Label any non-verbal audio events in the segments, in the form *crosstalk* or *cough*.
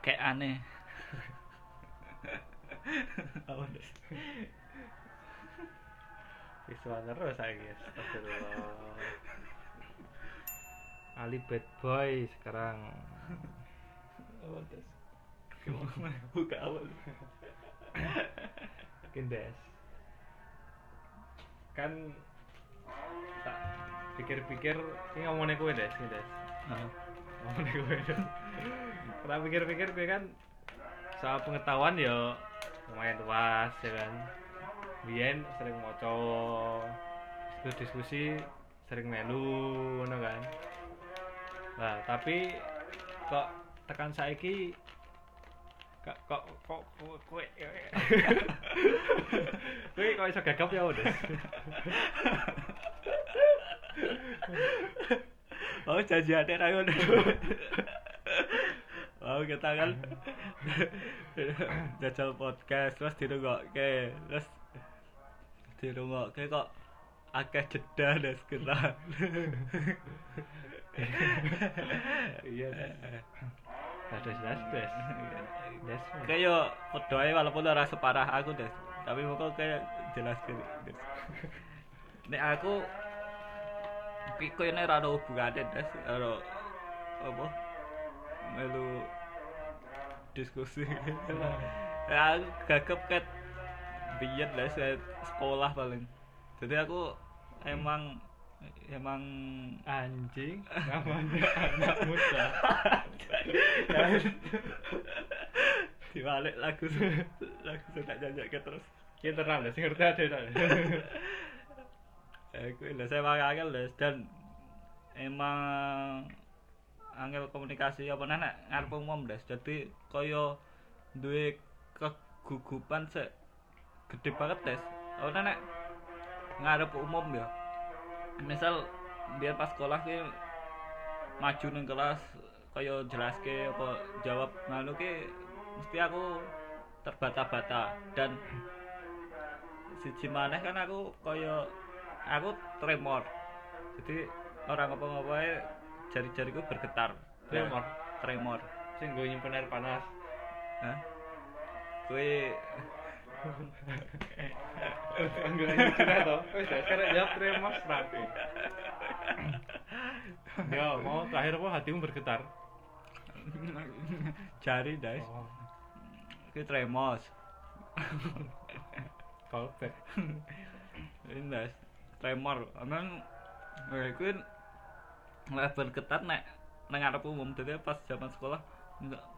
pakekane apa *laughs* des visual terus saiki astagfirullah. Ali bad boy sekarang. Des gimana *laughs* buka awal. Gendes kan tak pikir-pikir ini ngomongnya kue des ini des. Ngomongnya kue des tak pikir-pikir kue kan soal pengetahuan ya lumayan luas ya kan? Biyen sering moco diskusi diskusi sering melu ngono kan? Nah tapi kok tekan saiki kok kok kok kok kowe kowe kok iso gagap ya udah *laughs* oh janji ada rayon *laughs* oh kita kan? *coughs* Jajal podcast terus dirungokke terus dirungokke kok akeh jeda des kita iya ada jelas des des kayak podoe walaupun ora separah aku des. Tapi pokok kayak jelas gitu des. Nek aku koyo nek ora ada hubungane des. Ora apa? Melu diskusi. Ya aku gagap biyen des kayak sekolah paling. Jadi aku emang emang anjing namanya anak muda. Dibalik lagu lagu sudah jajak terus. Kita terang des ngerti ada tak eh kuwi lho saya lho dan emang angel komunikasi apa nek ngarep umum des jadi kaya duwe kegugupan sek gede banget des. Oh nek ngarep umum ya? Misal biar pas sekolah ki maju ning kelas kaya jelaske apa jawab. Nganu ki mesti aku terbata-bata. Dan siji maneh kan aku kaya aku tremor. Jadi orang ngapa-ngapa ae jari-jariku bergetar Tremor? tremor sing gue nyimpen air panas Hah? Kue Enggak kira toh. Wis ya, sekarang jawab tremor rapi. Ya, mau terakhir apa hatimu bergetar? jari guys. Oh, Kue tremos. callback. Ini guys, tremor. Emang eh, kue nggak bergetar nek nang ngarep umum jadi pas zaman sekolah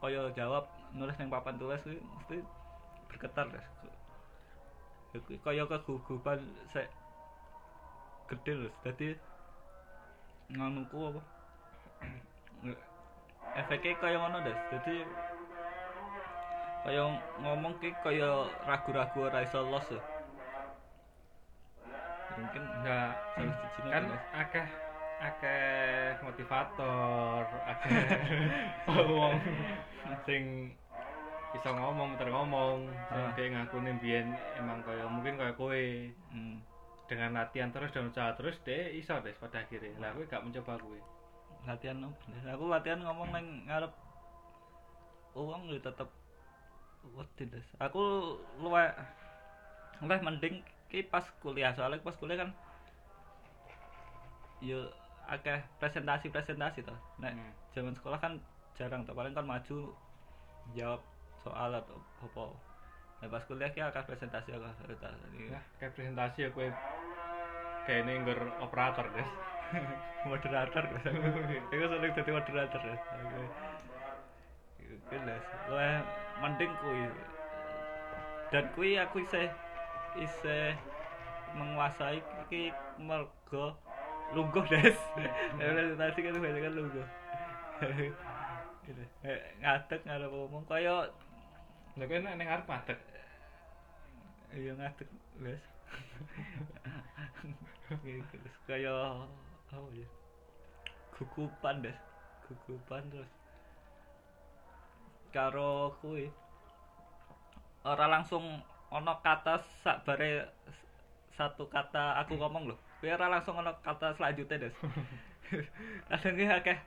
kaya jawab nulis yang papan tulis kuwi mesti bergetar kuwi kaya kegugupan sek gede lho. Dadi nganuku apa? *clears throat* Efeknya kaya ngono, Des. Dadi kaya ngomong ki kaya ragu-ragu ora iso los ya. Mungkin Enggak, kan akeh akeh motivator, akeh *laughs* wong sing bisa ngomong, muter ngomong, sing Ah. dia ngakuni biyen emang kaya mungkin kaya kowe hmm. dengan latihan terus dan usaha terus dia iso deh pada akhirnya. Lah kowe gak mencoba kowe. latihan? Aku latihan ngomong nang ngarep uang ya tetep wedi Des. Aku luwe luwih mending ki pas kuliah soalnya pas kuliah kan yo akeh presentasi-presentasi toh. Nek Hmm. zaman sekolah kan jarang toh paling kan maju jawab soal atau apa. Nah, pas kuliah ki akeh presentasi akeh presentasi. Ya, kayak presentasi ya kowe kayak ini ngger operator guys. *laughs* moderator Des. Aku *laughs* sering dadi moderator Des. Aku Kelas, wah mending kui dan kui aku isih isih menguasai iki mergo lungguh des. Presentasi kan banyak kan lungguh. Gitu. Ngadeg ngarep ngomong. Kaya Lah kowe nek ning arep madeg. iya ngadeg des. Gitu. Terus kaya apa ya? Gugupan des. Gugupan terus. Karo kuwi. Ora langsung ono kata sakbare satu kata aku ngomong loh ora langsung ono kata selanjutnya des. *laughs* Kadang ki akeh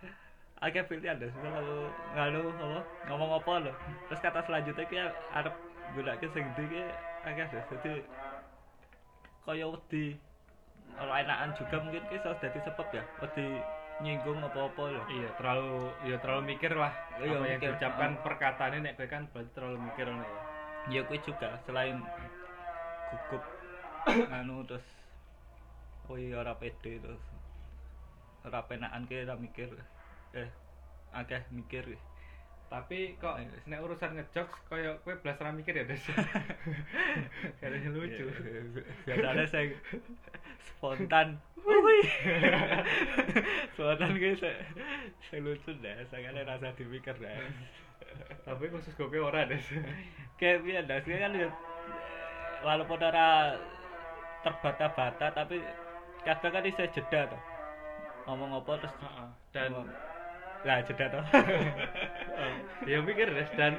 akeh pilihan Des. Misal aku nganu apa ngomong apa lho. Terus kata selanjutnya ki arep goleke sing ndi ki akeh Des. Dadi kaya wedi ora enakan juga mungkin ki iso dadi sebab ya wedi nyinggung apa-apa lho. Iya terlalu ya terlalu mikir lah Iya, apa yang diucapkan Ah. perkataannya nek kowe kan berarti terlalu mikir ngono ya. Ya kuwi juga selain gugup *coughs* anu terus kuwi ora pede terus ora penakan ki ora mikir. Eh akeh mikir. Tapi kok Ayo. nek urusan ngejokes kaya kowe belas ra mikir ya Des? *laughs* Kayaknya lucu. Biasanya saya spontan. *laughs* Spontan ki saya saya lucu deh saya kan rasa dipikir deh tapi khusus kowe ora Des? Kayak dah sih kan ya, walaupun ora terbata-bata tapi kadang kan bisa jeda tuh ngomong apa terus Heeh. dan ngomong. lah jeda tuh *laughs* ya mikir Des dan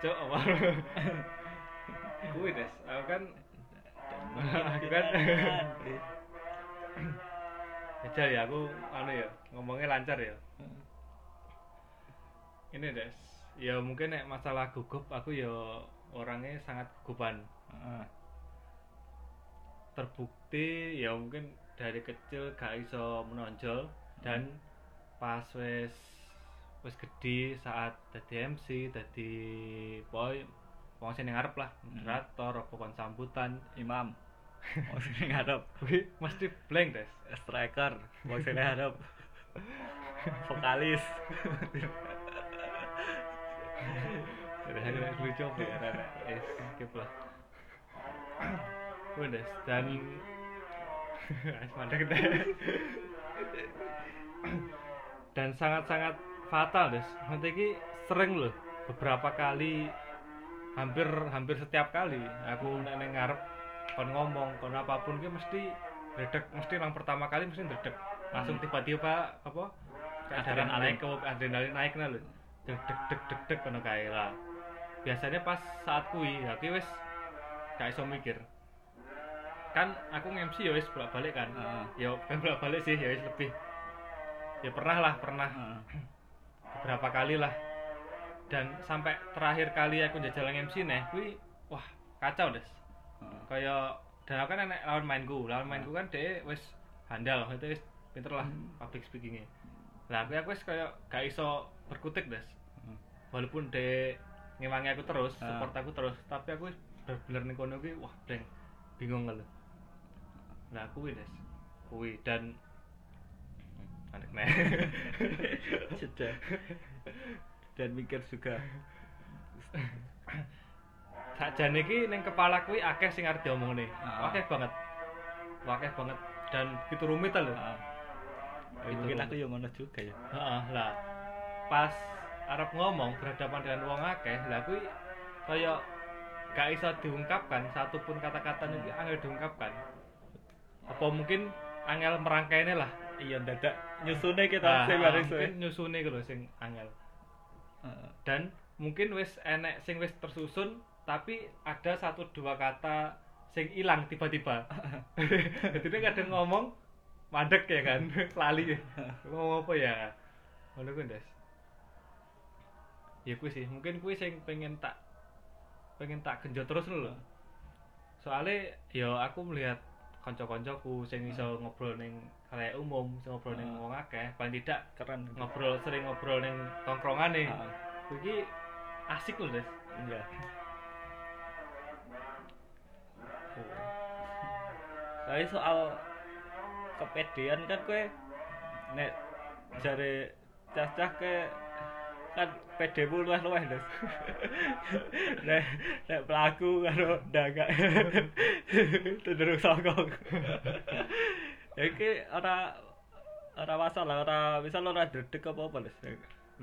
Cok, apa? Kuwi Des, aku kan aku kan *coughs* Aja ya aku anu ya, ngomongnya lancar ya. Ini Des, ya mungkin nek masalah gugup aku ya orangnya sangat gugupan. Heeh. Terbukti ya mungkin dari kecil gak iso menonjol dan pas wes wes gede saat dadi MC, dadi boy wong sing ngarep lah, moderator apa kon sambutan, imam *laughs* mau sini ngadep kuwi *laughs* mesti blank Des. striker mau sini ngadep vokalis *laughs* Ada lucu apa ya? Rara? Eh, skip lah. Udah, dan *laughs* dan sangat-sangat fatal, Des. Nanti sering loh beberapa kali hampir hampir setiap kali aku ning ngarep kon ngomong kon apa pun ki mesti redek mesti yang pertama kali mesti redek langsung Hmm. tiba-tiba apa Adrenalin. naik ke adrenalin naik nah lho deg deg deg deg deg kono kae lah biasanya pas saat kui ya wis gak iso mikir kan aku nge-MC ya wis bolak-balik kan. Heeh. ya kan bolak-balik sih ya wis lebih. Ya pernah lah pernah. Heeh. beberapa kali lah. Dan sampai terakhir kali aku jajal MC nih kui wah kacau des. Heeh. kayak dan aku kan enek lawan mainku. Lawan mainku kan dia wis handal itu wis pinter lah Hmm. public speakingnya lah aku aku wis kayak gak iso berkutik des. Heeh. walaupun dia ngewangi aku terus support aku terus tapi aku bener-bener ning kono kuwi wah deng bingung lho lah kuwi des kuwi dan Hmm, aneh nih jeda *laughs* dan mikir juga sakjane iki ning kepala kuwi akeh sing arep diomongne. Ah. Akeh banget. Akeh banget dan itu rumit lho. Heeh. Itu mungkin rumit. aku yang ngono juga ya Heeh, lah. Pas arep ngomong berhadapan dengan wong akeh, lah kuwi kaya gak iso diungkapkan satupun kata-kata iki angel diungkapkan. Apa mungkin angel merangkaine lah. iya dadak nyusune kita Ah, sing ah, bareng suwe. mungkin nyusune lho sing angel. Dan mungkin wis enek sing wis tersusun tapi ada satu dua kata sing hilang tiba-tiba. *laughs* Jadi kadang ngomong mandek ya kan? *laughs* Lali. Ngomong apa ya? Ngono kuwi Des. Ya kuwi sih mungkin kuwi sing pengen tak pengen tak genjot terus lho. Soalnya ya aku melihat kanca-kancaku sing iso ngobrol ning kayak umum sing ngobrol ning Ah. wong akeh. Paling tidak keren. ngobrol sering ngobrol ning tongkrongan nih Heeh. iki asik loh des. Iya. Tapi soal kepedean kan kue nek jare cah-cah ke kan pede mu luwih luwih Des. *laughs* nek nek pelaku karo dagang *laughs* cenderung songkong. Ya iki ora ora masalah, ora misal ora dredeg apa-apa Des.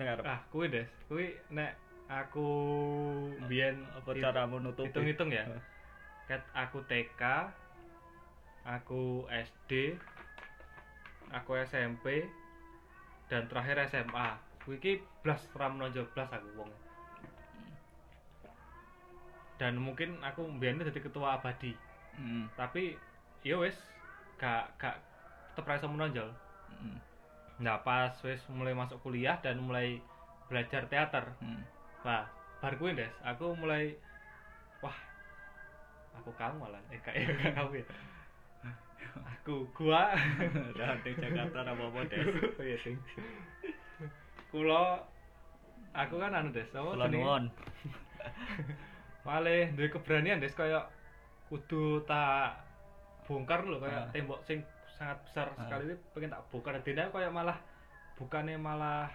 Nek arep ah kuwi des kuwi nek aku biyen apa cara menutupi? hitung-hitung ya ket aku TK aku SD aku SMP dan terakhir SMA kuwi iki blas menonjol blas aku wong dan mungkin aku biyen jadi ketua abadi Hmm. tapi ya wis gak gak tetep ra iso menonjol hmm. Nah, pas wis mulai masuk kuliah dan mulai belajar teater. Hmm. Nah, bar kuwi, Des, aku mulai wah, aku kamu malah. Eh, kayak *laughs* gak kamu ya. Aku gua *laughs* Ranting Jakarta apa-apa, Des. *laughs* Kula aku kan anu, Des, apa jenenge? nuwun. *laughs* Malih duwe keberanian, Des, kaya kudu tak bongkar lho kayak Ah. tembok sing sangat besar Ah. sekali ini pengen tak bongkar dene kayak malah bukannya malah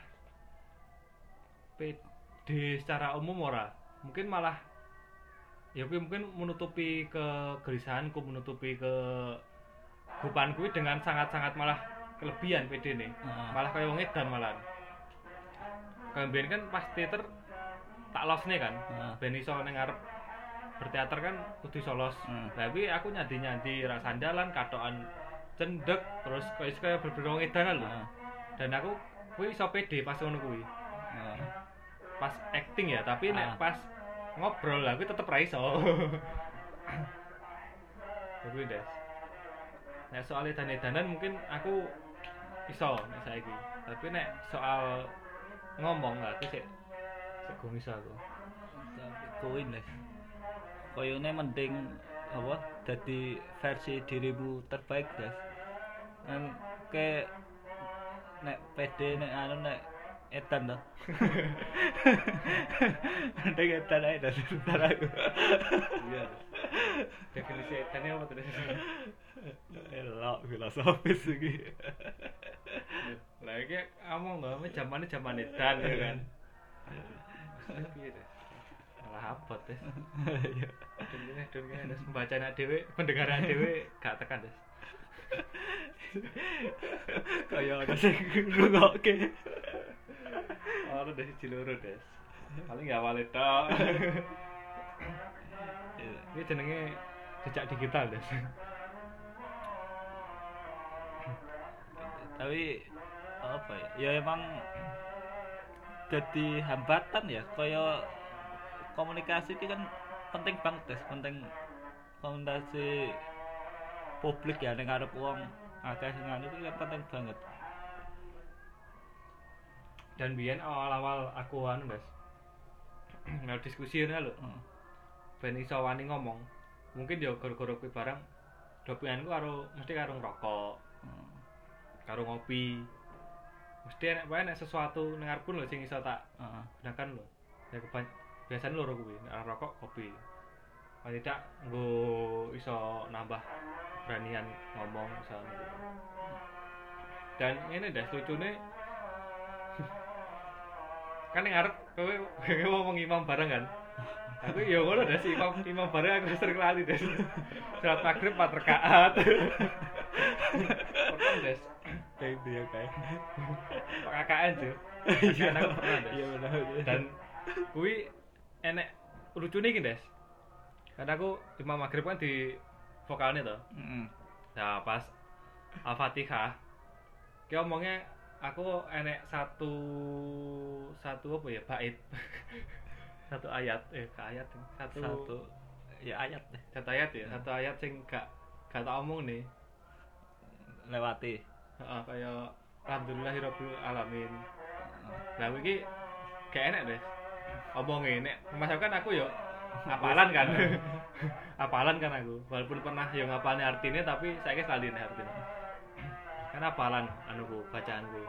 pede secara umum ora mungkin malah ya mungkin menutupi kegelisahanku menutupi ke bupanku dengan sangat-sangat malah kelebihan pede nih Ah. malah kayak wong edan malah kan biyen kan pas teater tak los nih kan Ah. ben iso ning ngarep berteater kan kudu iso los Hmm. tapi aku nyandi-nyandi rak sandalan katokan cendek terus kayak kayak berbeda edan lho Ah. dan aku kuwi iso pede pas ngono kuwi Ah. pas acting ya tapi nek Ah. pas ngobrol aku tetep ra iso Ya *laughs* kuwi des nek soal edan-edanan mungkin aku iso nek saiki tapi nek soal ngomong lah aku sik gong iso aku Kuwi Des. Koyone mending apa dadi versi dirimu terbaik, Des. Kan ke nek PD nek anu nek edan to. *laughs* Mending edan ae Des. Ntar aku. iya definisi edannya apa Des? Elok filosofis iki. *laughs* lah iki ngomong me zamane zaman edan ya kan malah abot *laughs* Iya. Dene dene des membaca anak dhewe, pendengar anak dhewe gak tekan des. *laughs* Kaya *laughs* ada sing ngrungokke. Ora des siji loro des. Paling gak awale tok. Ini jenenge jejak digital des. tapi apa ya ya emang jadi hambatan ya kaya komunikasi itu kan penting banget Des. penting komunikasi publik ya ning arep wong akeh sing itu kan penting banget Dan biyen awal-awal aku anu des. *clears throat* Mel diskusi ngono lho. Heeh. Ben iso wani ngomong. Mungkin ya gara-gara kuwi barang dopinganku karo mesti karo ngerokok, Heeh. karo ngopi. Mesti enek wae nek sesuatu ning ngarepku lho sing iso tak Heeh. gunakan lho. Ya keban biasanya loro kuwi, nek rokok kopi. Paling tidak nggo iso nambah beranian ngomong iso anu. Dan ini dah lucune *laughs* kan yang ngarep kowe kowe ngomong imam bareng kan. Aku ya ngono dah sih imam imam bareng aku sering lali des. Salat maghrib 4 rakaat. *laughs* Pernah des. Kayak ya kayak. KKN tuh. *laughs* iya. Iya benar dan kui enek lucunya gini des. Karena aku imam maghrib kan di vokalnya tuh Heeh. nah pas al-fatihah dia ngomongnya aku enek satu satu apa ya bait. *laughs* Satu ayat eh ke ayat satu satu. Ya ayat satu ayat ya satu ayat sing gak gak tak omong nih. Lewati Heeh, kayak alhamdulillahirabbil alamin Nah, iki gak enak deh. Omongin nek masakan aku yo apalan kan. *laughs* apalan kan aku. Walaupun pernah yo ngapalin artinya tapi saya guys lali artinya. Kan apalan anuku bacaanku.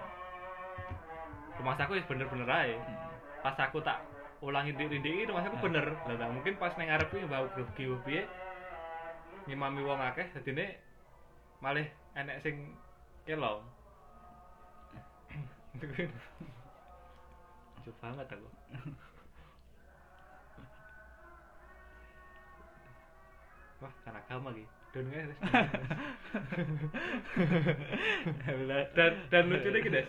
Rumah aku wis bener-bener ae. Pas aku tak ulangi dik-dik rumah aku bener. Nah, mungkin pas nang ngarep kuwi bau grogi piye ngimami wong akeh dadine malih enek sing kelo. Lucu banget aku. Wah, kan agama lagi. Dan guys. *laughs* dan dan lucu nih guys.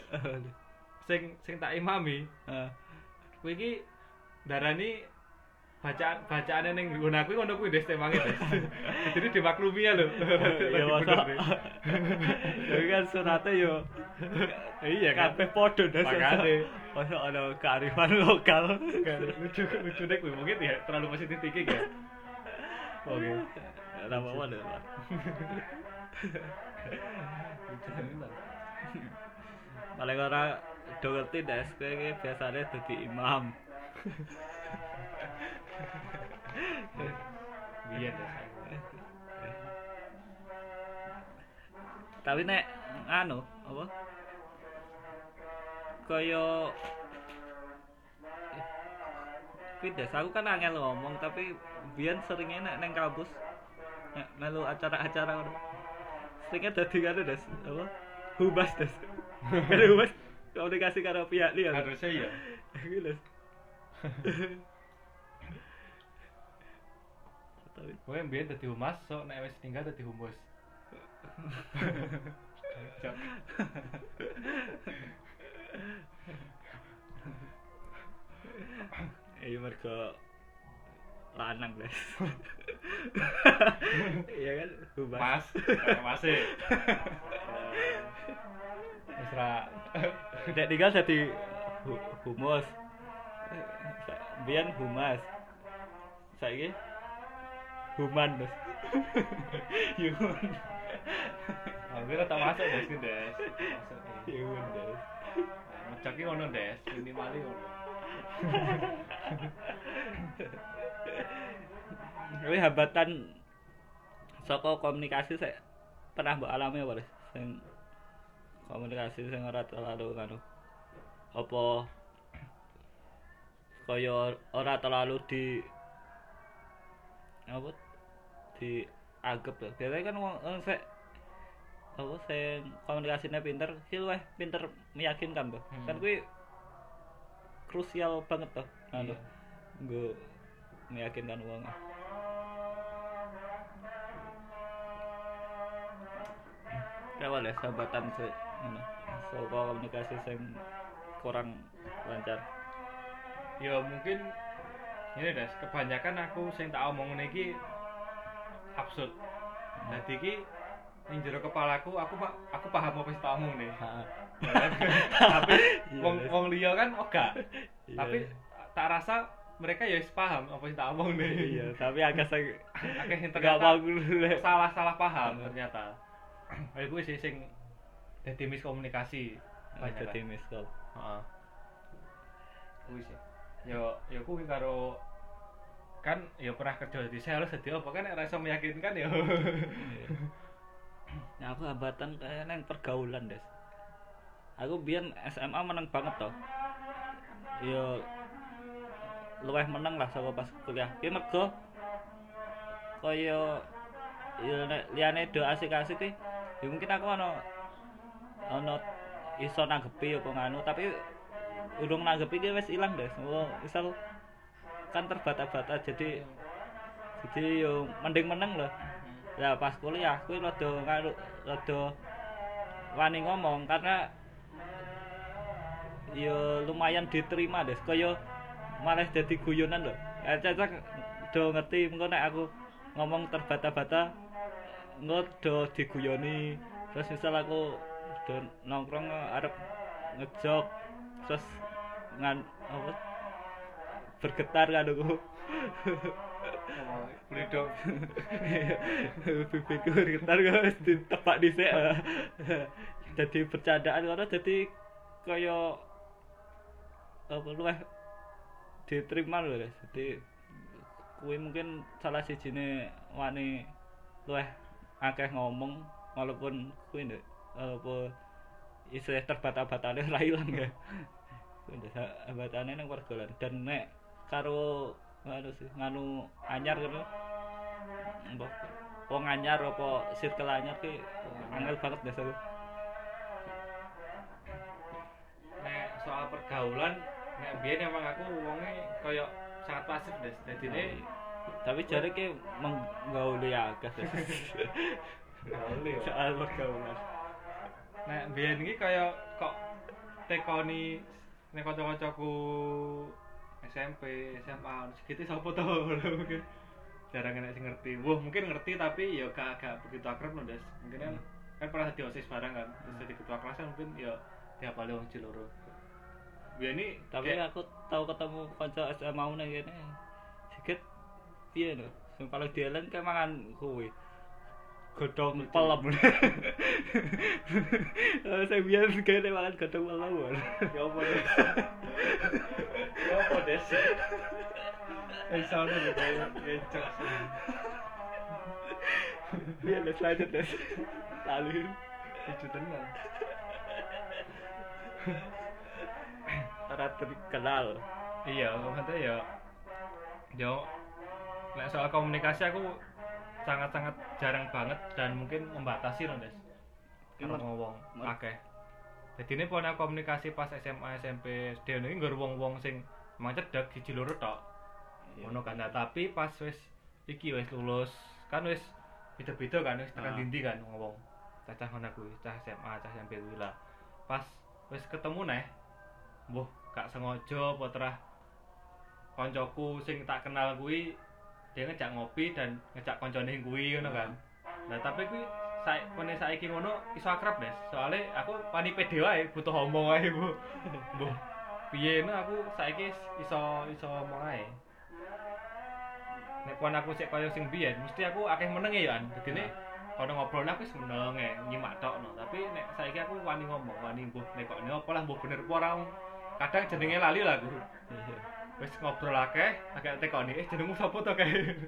Sing sing tak imami, Heeh. kuwi iki darani bacaan bacaane ning nggon aku ngono kuwi des temange des. *laughs* Jadi dimaklumi ya lho. ya masa *laughs* tapi kan sunate yo *laughs* Iya kan. kabeh padha Des. Makane. masa ada kearifan lokal Kan, lucu lucu kuwi mungkin ya terlalu positif thinking ya. Oke. Ora apa-apa deh, paling ora do ngerti des kowe iki biasane dadi imam biyen des. Tapi nek anu apa? Kaya kuwi des aku kan angel ngomong tapi biyen seringnya nek neng kampus. Nek melu acara-acara seringnya dadi karo des apa? Hubas des. Karo hubas komunikasi karo pihak liya. Harusnya ya Kuwi *laughs* tapi Kowe mbiyen dadi humas, sok nek wis tinggal dadi humus. Iya mergo lanang guys. Iya kan hubas. Mas, Mas e. Wis ra Nek tinggal jadi hu- humus. Biyen humas. Saiki human, Bos. *laughs* Human. Aku kira tak masuk des ki des. Masuk. Human, Bos. Mecoki ngono des, minimali ngono. Tapi hambatan saka komunikasi saya pernah mbok alami apa Des? Sing komunikasi sing ora terlalu kanu apa kaya ora terlalu di apa di anggap lho. Biasanya kan wong wong sek apa sing komunikasinya pinter, sih luwih pinter meyakinkan tuh. Hmm. Kan kuwi krusial banget tuh. Anu, Iya. nggo meyakinkan wong. Kawan ya sahabatan se ngono. Saka komunikasi sing kurang lancar. Ya mungkin ini des, kebanyakan aku sing tak omong iki absurd. Dadi iki ning jero kepalaku aku pa- aku paham apa tak omong nih. Tapi Iya, wong wong liya kan oga. Iya. Tapi tak rasa mereka ya paham apa tak omong nih. Iya, tapi agak sing Akeh sing Gak ternyata mau salah-salah paham ternyata. *clears throat* Gue sih sing dadi miskomunikasi jadi kan. call. Heeh. Kuwi sih. Yo yo kuwi karo kan yo pernah kerja di sales jadi apa kan nek ra iso meyakinkan yo. Iya. Nah, aku hambatan kayak neng pergaulan, Des. Aku biyen SMA meneng banget toh. Yo luweh meneng lah saka pas kuliah. Ki mergo kaya ya nek liyane do asik-asik ki ya mungkin aku ana ana iso nanggepi apa nganu tapi urung nanggepi ki wis ilang Des. Oh, misal kan terbata-bata. Jadi jadi yo mending meneng loh. Ya pas kuliah kuwi rada rada wani ngomong karena ya lumayan diterima deh. Kaya malah jadi guyonan loh. Ya cacak do ngerti. Engko nek aku ngomong terbata-bata engko do diguyoni. Terus misal aku do nongkrong arep ngejok terus ngan apa bergetar kan aku Beli dong. *laughs* bibirku bergetar kan wis ditepak dhisik jadi bercandaan karena jadi kaya apa luweh diterima lho guys jadi kuwi mungkin salah sijine wani luweh akeh ngomong walaupun kuwi ndek apa istilah terbata-batane ora ilang ya. Batane nang pergaulan dan nek karo anu sih nganu anyar gitu mbok wong anyar apa circle anyar ki angel banget deh aku Nek soal pergaulan nek biyen emang aku wonge koyo sangat pasif des. Dadi ne tapi jare ki menggauli deh gaule yo. soal pergaulan Nek biyen iki kaya kok tekoni nek kanca-kancaku SMP, SMA, segitu sapa to *laughs* mungkin jarang enak sing ngerti. Wah, mungkin ngerti tapi ya gak gak begitu akrab loh, Des. Mungkin kan kan pernah di OSIS bareng kan. Terus jadi ketua kelas kan mungkin ya tiap kali wong Ciloro. Biyen ini tapi kayak- aku tahu ketemu kanca SMA nang kene sikit piye no sing paling dielen kayak mangan kuwi godhong pelem. Saya biar gede makan godhong pelem. Ya apa? Ya *laughs* apa des? Eh soalnya nih kayak ngecek sih. Biar les lanjut les. Lalu Lucu tenan. ora terkenal. Iya, maksudnya ya yo nek soal komunikasi aku sangat-sangat jarang banget dan mungkin membatasi loh, Des. Mer- ngomong mer- akeh. Jadi ini pokoknya komunikasi pas SMA, SMP, SD ini nggak wong-wong sing emang cedek siji loro tok. Iya. Ngono kan. Nah, tapi pas wis iki wis lulus kan wis beda-beda kan wis tekan Ah. dindi kan ngomong. Cacah ngono kuwi, cah SMA, cah SMP kuwi lah. Pas wis ketemu neh, mbuh gak sengaja apa terah koncoku sing tak kenal kuwi dia ngejak ngopi dan ngejak koncone kuwi ngono kan. Nah, tapi kuwi saya kene saiki ngono iso akrab, Des. Soale aku pani pede wae, butuh omong wae, Bu. *laughs* Bu. Piye no aku saiki iso iso omong ae. Nek kon aku sik kaya sing biyen, mesti aku akeh menenge ya an. Dadine kono ngobrol aku wis meneng e, nyimak tok no. Tapi nek saiki aku wani ngomong, wani mbuh nek kok apa lah mbuh bener apa ora. Kadang jenenge lali lah aku. Iya. Wis ngobrol akeh, agak tekoni, eh jenengmu sapa to kae.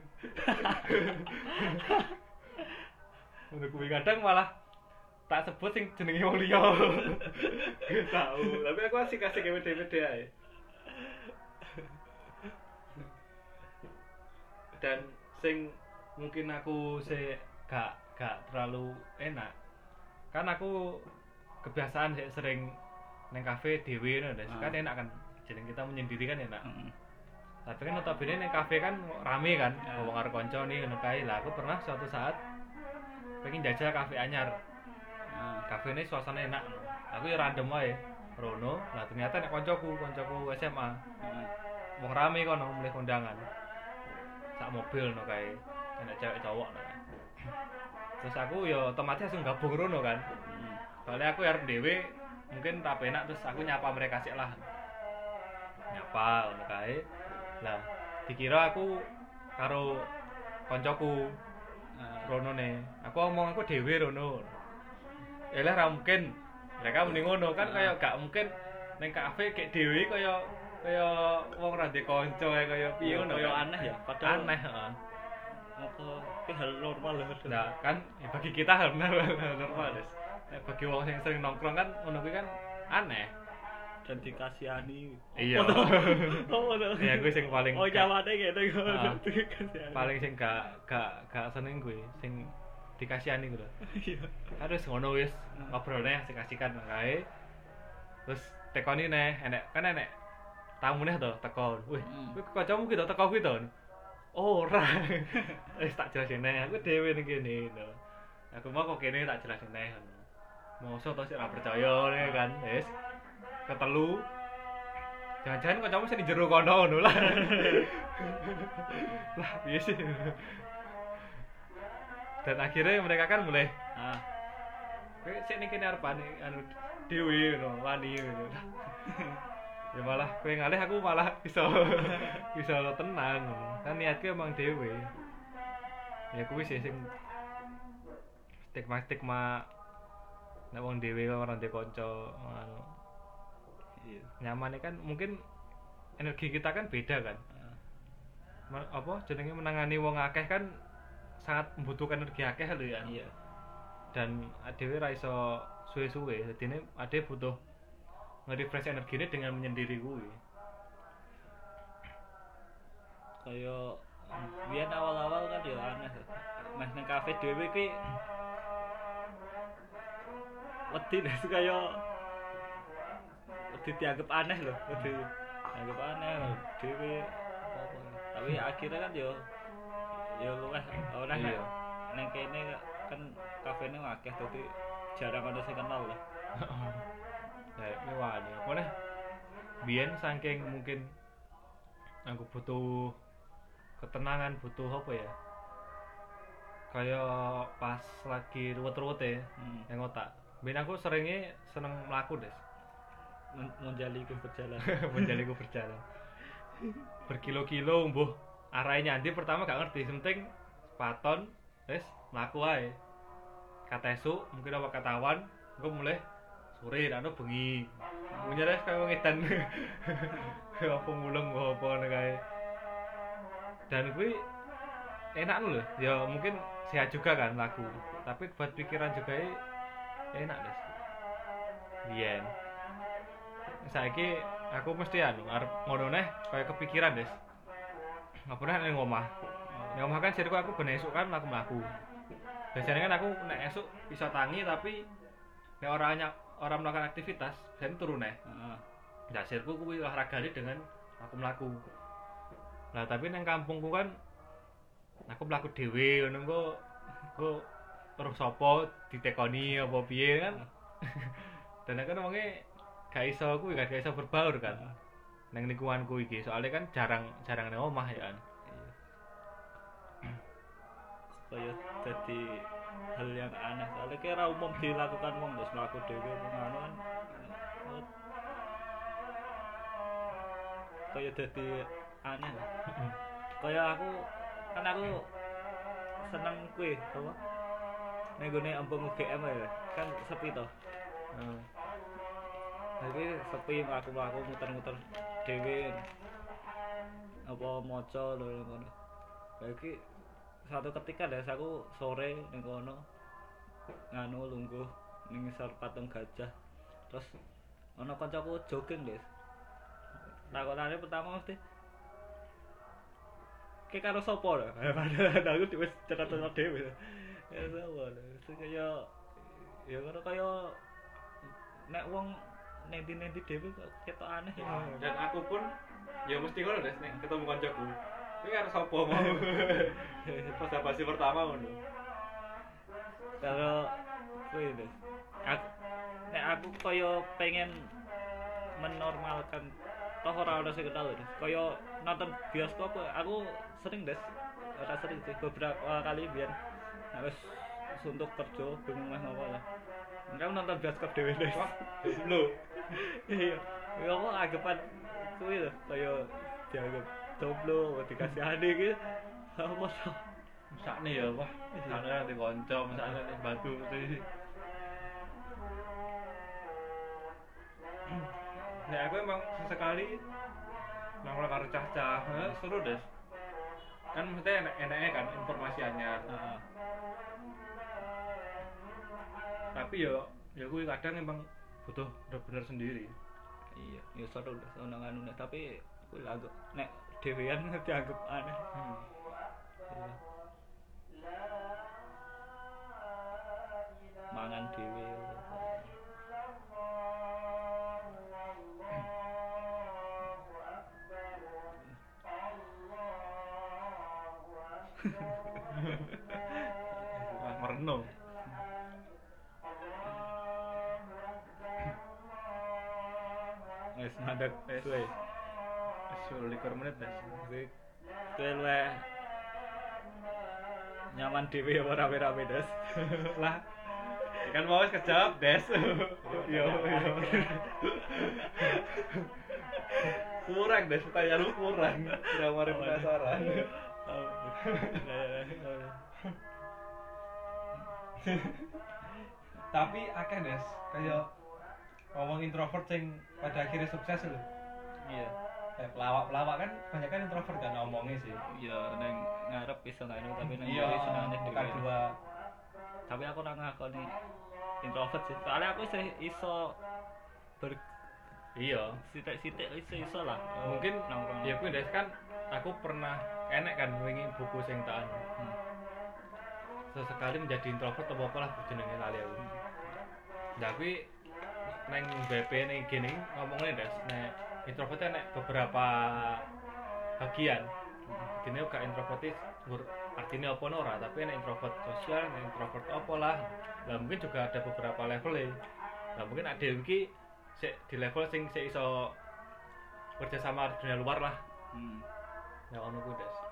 *laughs* Kuwi kadang malah tak sebut sing jenenge wong liya. Tahu, tapi aku asik kasih DVD ae. Dan sing mungkin aku se gak gak terlalu enak. Kan aku kebiasaan sih sering neng kafe dhewe ngono, Des. Ah. kan enak kan. Jeneng kita menyendiri kan enak. Heeh. Tapi kan notabene neng kafe kan rame kan, ngomong karo kanca nih ngono kae. Lah aku pernah suatu saat pengen jajal kafe anyar. Kafe ini suasana enak. Aku ya random wae. Rono, lah ternyata nek koncoku, koncoku SMA. heeh. Wong rame kono mulai kondangan. Sak mobil no kae. Enak cewek cowok no. Terus aku ya otomatis langsung gabung rono kan. Hmm. Soalnya aku arep dhewe mungkin tak enak terus aku nyapa mereka sik lah. Nyapa ngono kae. Lah, dikira aku karo koncoku Nah, rono ne. Aku ngomong aku dhewe rono. Ya lah ra mungkin. Mereka mending ngono kan kaya gak mungkin ning kafe kayak dhewe kaya kaya wong ra ndek kanca ae kaya piye Iya, ngono. kaya kan. aneh ya, padahal- aneh, heeh. apa hal normal loh. Nah, kan ya bagi kita hal *laughs* normal, normal, Des. Bagi wong yang sering nongkrong kan ngono kuwi kan aneh. dan dikasihani. Iya. Oh, no. Ya gue sing paling Oh, nyawane gitu. Paling sing gak gak gak seneng gue sing dikasihani gue *laughs* Iya. wis ngono wis ngobrolnya asik asikan kae. Terus tekoni neh enek kan enek tamu neh to teko wih Hmm. kuwi kancamu ki to teko kuwi to? Oh ora. *laughs* Wis tak jelasin neh aku dhewe ning kene to aku mau kok kene tak jelasin neh mosok to sik ora percaya nih kan wis. Ketelu. Jangan-jangan kancamu sing di jero kono lah. *laughs* Lah sih dan akhirnya mereka kan mulai Ah, Kowe sik ning kene arep ane anu dhewe ngono, wani ngono. *laughs* ya malah kowe ngalih aku malah *laughs* iso iso tenang. Kan niatku emang dhewe. Ya kuwi sih sing stigma-stigma nek wong dhewe ora ndek kanca anu. iya. Nyamane kan mungkin energi kita kan beda kan. Ah, apa jenenge menangani wong akeh kan sangat membutuhkan energi akeh lho ya. Iya. dan adewe ra iso suwe-suwe dadine ade butuh nge-refresh energine dengan menyendiri kuwi Kaya biyen awal-awal kan ya aneh. Meh ning kafe dhewe ki wedi nek *laughs* kaya wedi dianggap aneh loh, wedi dianggap aneh loh, dhewe. Tapi akhirnya kan yo yo luweh ora Iya. ning kene kan kafene akeh dadi jarang ada sing kenal lah. *laughs* ya ini wani apa nih biyen saking mungkin aku butuh ketenangan butuh apa ya kayak pas lagi ruwet-ruwet ya Hmm. yang otak biyen aku seringnya seneng melaku des Men- Menjali ku berjalan. *laughs* menjaliku berjalan *laughs* berkilo-kilo mbuh arahnya nanti pertama gak ngerti penting paton wes melaku ae. Kata esuk mungkin apa katawan gue mulai sore dan bengi. Punya des kayak wong edan. *laughs* Apa muleng apa ngono kae. Dan gue enak loh ya mungkin sehat juga kan lagu tapi buat pikiran juga ya enak des Iya. Saiki aku mesti anu ngono neh kaya kepikiran des. Nggak pernah ning omah. Ning omah kan sirku aku ben esuk kan mlaku-mlaku. Biasanya kan aku nek esuk bisa tangi tapi nek orangnya orang melakukan aktivitas, biasanya turun. Heeh. Nah, sirku kuwi olahragane dengan aku mlaku. Lah tapi nang kampungku kan aku dhewe ngono kok kok terus sapa ditekoni apa piye kan. *laughs* Dan aku wonge gak iso kuwi kan gak iso berbaur kan. Nang lingkunganku iki soalnya kan jarang jarang nang omah ya kan. Kaya jadi hal yang aneh. Soalnya kira umum dilakukan wong terus mlaku dhewe ngono kan. Kaya jadi aneh lah. Kaya aku kan aku seneng kuwi apa? Ning gone embung UGM ya, kan sepi to. Heeh. Jadi sepi mlaku-mlaku muter-muter dhewe. Apa maca lho ngono. Lagi satu ketika deh aku sore ning kono nganu lungguh ning patung gajah. Terus ana kancaku jogging, Des. Takonane pertama mesti Kayak karo sapa lho? *laughs* Padahal aku wis cetak-cetak dhewe. Ya sapa lho. Kaya ya ngono kaya nek wong nendi-nendi dhewe kok ketok aneh ya. Dan aku pun ya mesti ngono des nek ketemu kancaku. Kuwi karo sapa mau. *laughs* Pas basi pertama ngono. Kalau kuwi Des. Aku nek aku kaya pengen menormalkan toh ora ono sing kenal Des. Kaya nonton bioskop aku sering Des. Ora sering sih beberapa kali biar nek wis suntuk kerja bingung meh ngopo lah. Enggak nonton bioskop dhewe Des. Lho, Iya. Ya kok anggapan kuwi lho kaya dianggap jomblo dikasih adik gitu. Apa toh? sakne ya wah. Sakne nanti kanca, sakne nek batu mesti. Nek aku emang sesekali nongol karo cah-cah, eh, seru des. Kan maksudnya enak-enaknya kan informasi anyar. Heeh. Tapi yo ya kuwi kadang emang butuh bener-bener sendiri. Iya, ya seru lah ono nganune tapi kuwi agak nek dhewean *laughs* dianggap aneh. Hmm. Iya. Mangan dhewe. *laughs* Wah, merenung. Mandek Wis. suwe. Wis 20 menit. Kuwi kuwi luwih nyaman dhewe apa rame-rame des. *laughs* lah kan mau wis kejawab des *laughs* yo yo kurang des pertanyaan lu kurang udah mari penasaran tapi akeh des kayak ngomong introvert sing pada akhirnya sukses lho Iya. kayak pelawak-pelawak kan banyak kan introvert kan ngomongnya sih Iya, neng ngarep iso nganu tapi neng iya senengane bukan dua Tapi aku ora ngakoni introvert sih. Soalnya aku iso iso ber iya sitik-sitik iso iso lah. mungkin nongkrong. ya Des kan aku pernah enek kan wingi buku sing tak anu. Hmm. sesekali menjadi introvert apa apa lah jenenge lali aku nah kuwi neng BP ning gini ngomongnya Des nek introvert nek beberapa bagian. Ini gak introvert ngur artinya apa ora? Tapi nek introvert sosial nek introvert apa lah? Lah mungkin juga ada beberapa level ya. Nah mungkin ada iki sik di level sing sik iso kerja sama di dunia luar lah. Hmm. ya ono kuwi Des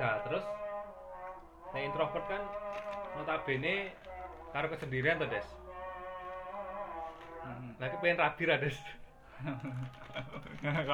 Nah, terus nek introvert kan notabene karo kesendirian tuh, Des. Hmm. Lagi pengen rabi ra, Des. *laughs*